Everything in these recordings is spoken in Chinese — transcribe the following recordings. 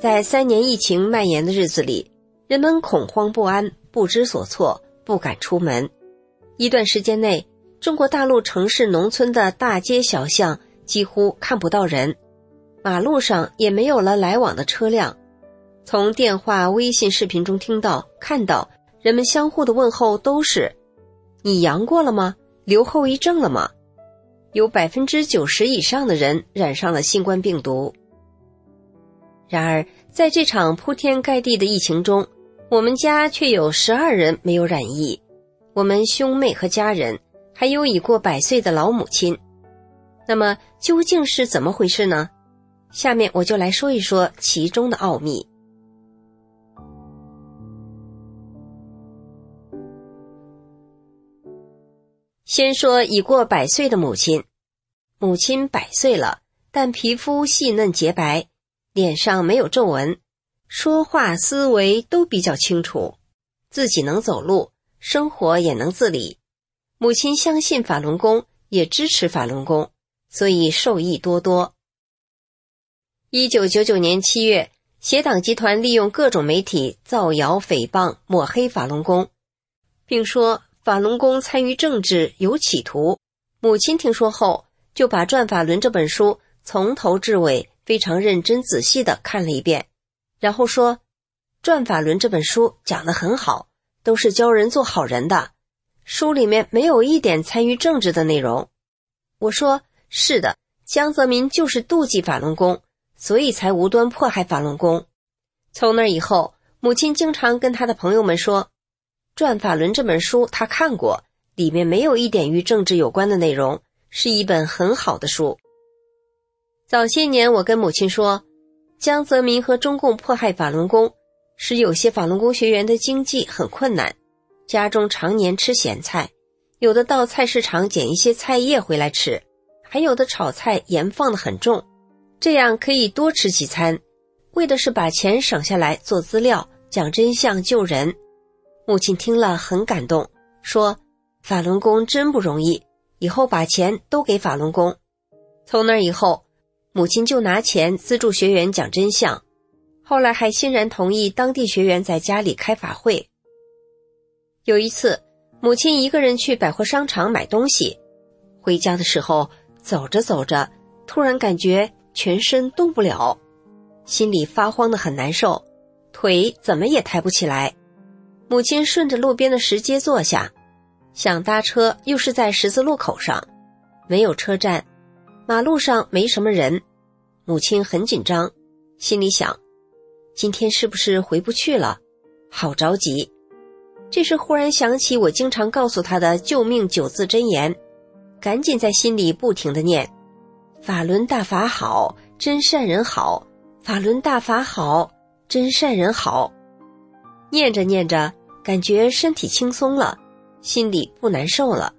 在三年疫情蔓延的日子里，人们恐慌不安、不知所措，不敢出门。一段时间内，中国大陆城市、农村的大街小巷几乎看不到人，马路上也没有了来往的车辆。从电话、微信视频中听到、看到，人们相互的问候都是：“你阳过了吗？留后遗症了吗？”有百分之九十以上的人染上了新冠病毒。然而，在这场铺天盖地的疫情中，我们家却有十二人没有染疫。我们兄妹和家人，还有已过百岁的老母亲。那么，究竟是怎么回事呢？下面我就来说一说其中的奥秘。先说已过百岁的母亲，母亲百岁了，但皮肤细嫩洁白。脸上没有皱纹，说话思维都比较清楚，自己能走路，生活也能自理。母亲相信法轮功，也支持法轮功，所以受益多多。一九九九年七月，邪党集团利用各种媒体造谣诽谤、抹黑法轮功，并说法轮功参与政治有企图。母亲听说后，就把《转法轮》这本书从头至尾。非常认真仔细的看了一遍，然后说：“《转法轮》这本书讲的很好，都是教人做好人的。书里面没有一点参与政治的内容。”我说：“是的，江泽民就是妒忌法轮功，所以才无端迫害法轮功。”从那以后，母亲经常跟他的朋友们说：“《转法轮》这本书他看过，里面没有一点与政治有关的内容，是一本很好的书。”早些年，我跟母亲说，江泽民和中共迫害法轮功，使有些法轮功学员的经济很困难，家中常年吃咸菜，有的到菜市场捡一些菜叶回来吃，还有的炒菜盐放的很重，这样可以多吃几餐，为的是把钱省下来做资料，讲真相救人。母亲听了很感动，说法轮功真不容易，以后把钱都给法轮功。从那以后。母亲就拿钱资助学员讲真相，后来还欣然同意当地学员在家里开法会。有一次，母亲一个人去百货商场买东西，回家的时候走着走着，突然感觉全身动不了，心里发慌的很难受，腿怎么也抬不起来。母亲顺着路边的石阶坐下，想搭车，又是在十字路口上，没有车站。马路上没什么人，母亲很紧张，心里想：今天是不是回不去了？好着急。这时忽然想起我经常告诉他的救命九字真言，赶紧在心里不停的念：“法轮大法好，真善人好；法轮大法好，真善人好。”念着念着，感觉身体轻松了，心里不难受了，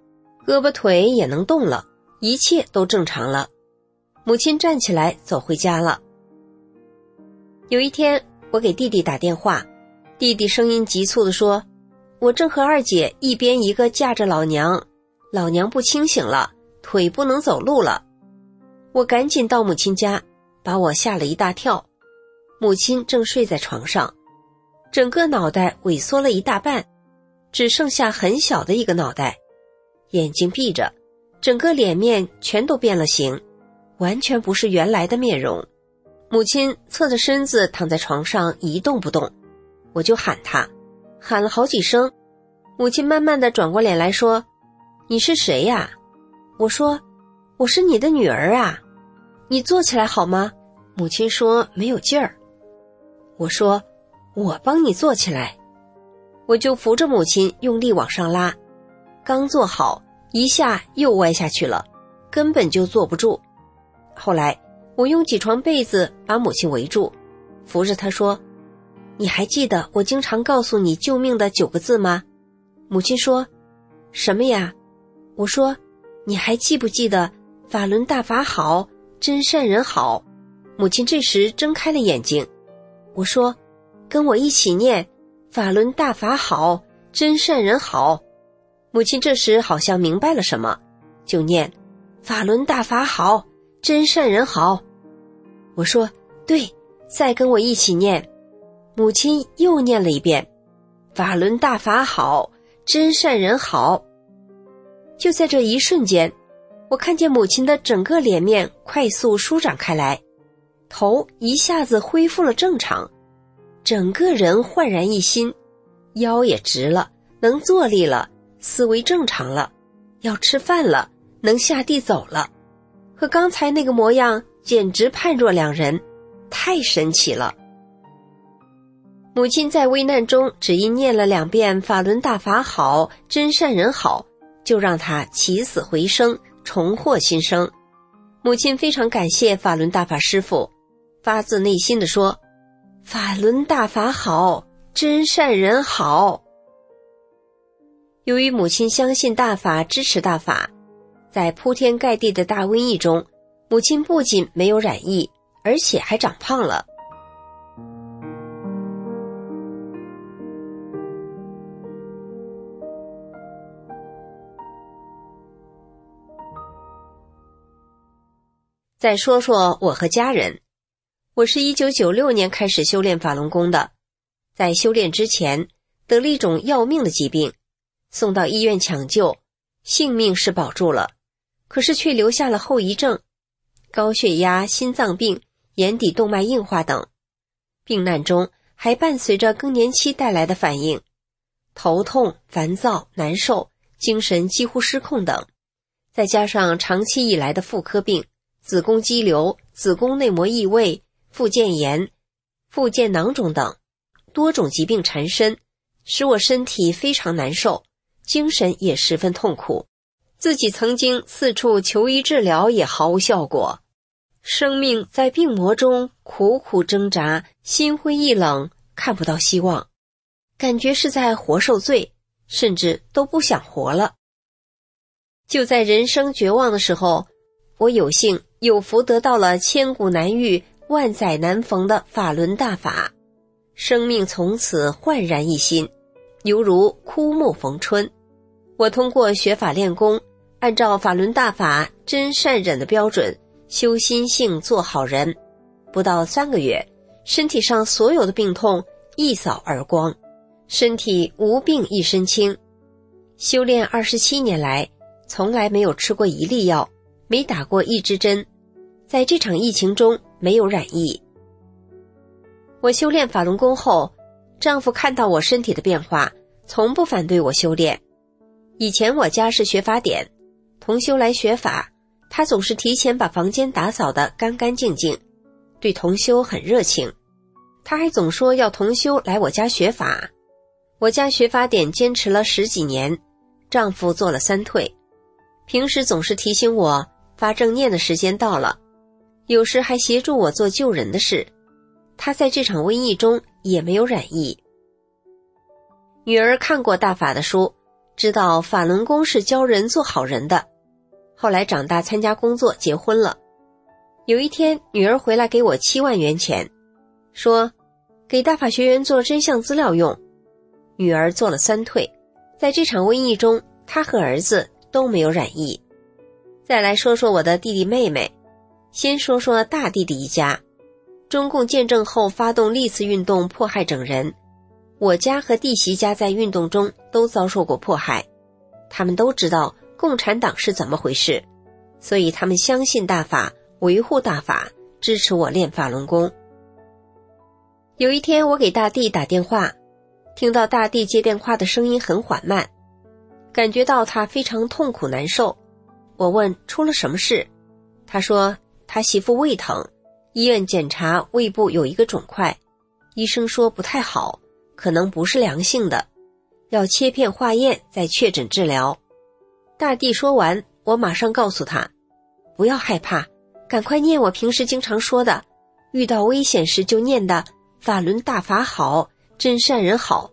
胳膊腿也能动了。一切都正常了，母亲站起来走回家了。有一天，我给弟弟打电话，弟弟声音急促的说：“我正和二姐一边一个架着老娘，老娘不清醒了，腿不能走路了。”我赶紧到母亲家，把我吓了一大跳。母亲正睡在床上，整个脑袋萎缩了一大半，只剩下很小的一个脑袋，眼睛闭着。整个脸面全都变了形，完全不是原来的面容。母亲侧着身子躺在床上一动不动，我就喊她，喊了好几声。母亲慢慢的转过脸来说：“你是谁呀？”我说：“我是你的女儿啊，你坐起来好吗？”母亲说：“没有劲儿。”我说：“我帮你坐起来。”我就扶着母亲用力往上拉，刚坐好。一下又歪下去了，根本就坐不住。后来我用几床被子把母亲围住，扶着她说：“你还记得我经常告诉你救命的九个字吗？”母亲说：“什么呀？”我说：“你还记不记得‘法轮大法好，真善人好’？”母亲这时睁开了眼睛。我说：“跟我一起念‘法轮大法好，真善人好’。”母亲这时好像明白了什么，就念：“法轮大法好，真善人好。”我说：“对，再跟我一起念。”母亲又念了一遍：“法轮大法好，真善人好。”就在这一瞬间，我看见母亲的整个脸面快速舒展开来，头一下子恢复了正常，整个人焕然一新，腰也直了，能坐立了。思维正常了，要吃饭了，能下地走了，和刚才那个模样简直判若两人，太神奇了。母亲在危难中只因念了两遍“法轮大法好，真善人好”，就让他起死回生，重获新生。母亲非常感谢法轮大法师傅，发自内心的说：“法轮大法好，真善人好。”由于母亲相信大法，支持大法，在铺天盖地的大瘟疫中，母亲不仅没有染疫，而且还长胖了。再说说我和家人，我是一九九六年开始修炼法轮功的，在修炼之前得了一种要命的疾病。送到医院抢救，性命是保住了，可是却留下了后遗症，高血压、心脏病、眼底动脉硬化等。病难中还伴随着更年期带来的反应，头痛、烦躁、难受、精神几乎失控等，再加上长期以来的妇科病、子宫肌瘤、子宫内膜异位、附件炎、附件囊肿等多种疾病缠身，使我身体非常难受。精神也十分痛苦，自己曾经四处求医治疗也毫无效果，生命在病魔中苦苦挣扎，心灰意冷，看不到希望，感觉是在活受罪，甚至都不想活了。就在人生绝望的时候，我有幸有福得到了千古难遇、万载难逢的法轮大法，生命从此焕然一新，犹如枯木逢春。我通过学法练功，按照法轮大法真善忍的标准修心性做好人，不到三个月，身体上所有的病痛一扫而光，身体无病一身轻。修炼二十七年来，从来没有吃过一粒药，没打过一支针，在这场疫情中没有染疫。我修炼法轮功后，丈夫看到我身体的变化，从不反对我修炼。以前我家是学法典，同修来学法，他总是提前把房间打扫得干干净净，对同修很热情。他还总说要同修来我家学法。我家学法点坚持了十几年，丈夫做了三退，平时总是提醒我发正念的时间到了，有时还协助我做救人的事。他在这场瘟疫中也没有染疫。女儿看过大法的书。知道法轮功是教人做好人的，后来长大参加工作结婚了。有一天，女儿回来给我七万元钱，说给大法学员做真相资料用。女儿做了三退，在这场瘟疫中，她和儿子都没有染疫。再来说说我的弟弟妹妹，先说说大弟弟一家。中共建政后发动历次运动迫害整人。我家和弟媳家在运动中都遭受过迫害，他们都知道共产党是怎么回事，所以他们相信大法，维护大法，支持我练法轮功。有一天，我给大弟打电话，听到大弟接电话的声音很缓慢，感觉到他非常痛苦难受。我问出了什么事，他说他媳妇胃疼，医院检查胃部有一个肿块，医生说不太好。可能不是良性的，要切片化验再确诊治疗。大弟说完，我马上告诉他，不要害怕，赶快念我平时经常说的，遇到危险时就念的‘法轮大法好，真善人好’，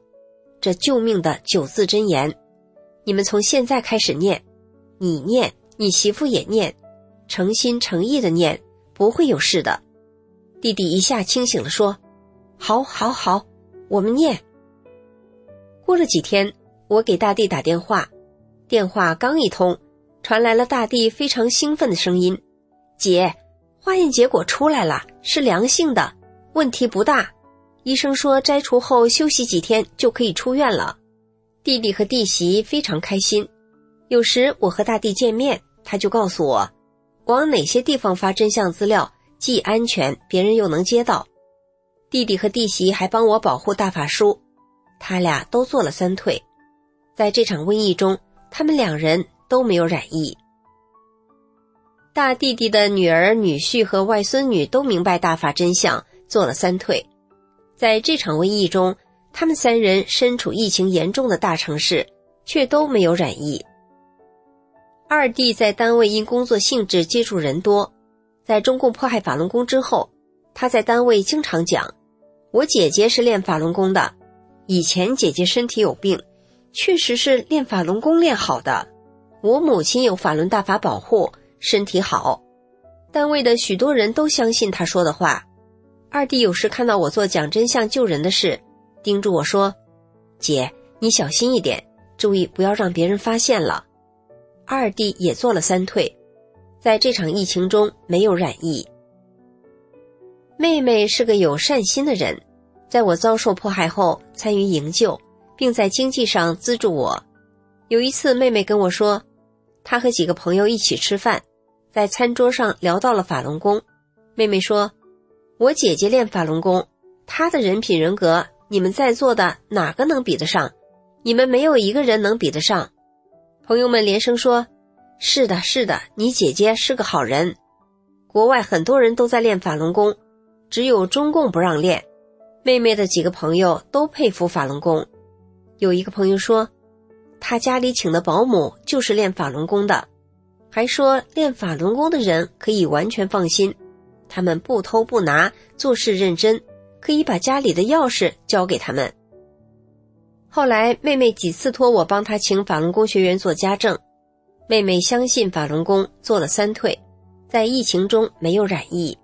这救命的九字真言。你们从现在开始念，你念，你媳妇也念，诚心诚意的念，不会有事的。”弟弟一下清醒了，说：“好，好，好，我们念。”过了几天，我给大地打电话，电话刚一通，传来了大地非常兴奋的声音：“姐，化验结果出来了，是良性的，问题不大。医生说摘除后休息几天就可以出院了。”弟弟和弟媳非常开心。有时我和大地见面，他就告诉我，往哪些地方发真相资料既安全，别人又能接到。弟弟和弟媳还帮我保护大法叔。他俩都做了三退，在这场瘟疫中，他们两人都没有染疫。大弟弟的女儿、女婿和外孙女都明白大法真相，做了三退。在这场瘟疫中，他们三人身处疫情严重的大城市，却都没有染疫。二弟在单位因工作性质接触人多，在中共迫害法轮功之后，他在单位经常讲：“我姐姐是练法轮功的。”以前姐姐身体有病，确实是练法轮功练好的。我母亲有法轮大法保护，身体好。单位的许多人都相信他说的话。二弟有时看到我做讲真相救人的事，叮嘱我说：“姐，你小心一点，注意不要让别人发现了。”二弟也做了三退，在这场疫情中没有染疫。妹妹是个有善心的人。在我遭受迫害后，参与营救，并在经济上资助我。有一次，妹妹跟我说，她和几个朋友一起吃饭，在餐桌上聊到了法轮功。妹妹说：“我姐姐练法轮功，她的人品人格，你们在座的哪个能比得上？你们没有一个人能比得上。”朋友们连声说：“是的，是的，你姐姐是个好人。”国外很多人都在练法轮功，只有中共不让练。妹妹的几个朋友都佩服法轮功，有一个朋友说，他家里请的保姆就是练法轮功的，还说练法轮功的人可以完全放心，他们不偷不拿，做事认真，可以把家里的钥匙交给他们。后来妹妹几次托我帮她请法轮功学员做家政，妹妹相信法轮功，做了三退，在疫情中没有染疫。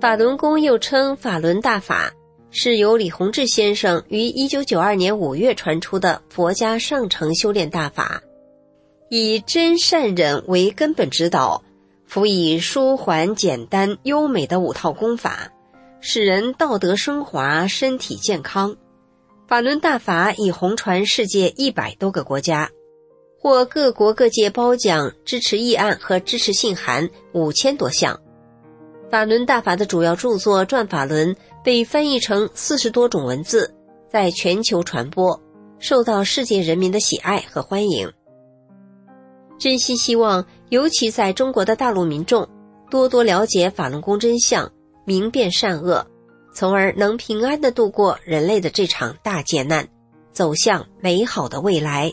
法轮功又称法轮大法，是由李洪志先生于一九九二年五月传出的佛家上乘修炼大法，以真善忍为根本指导，辅以舒缓简单优美的五套功法，使人道德升华，身体健康。法轮大法已红传世界一百多个国家，获各国各界褒奖、支持议案和支持信函五千多项。法轮大法的主要著作《转法轮》被翻译成四十多种文字，在全球传播，受到世界人民的喜爱和欢迎。真心希望，尤其在中国的大陆民众，多多了解法轮功真相，明辨善恶，从而能平安的度过人类的这场大劫难，走向美好的未来。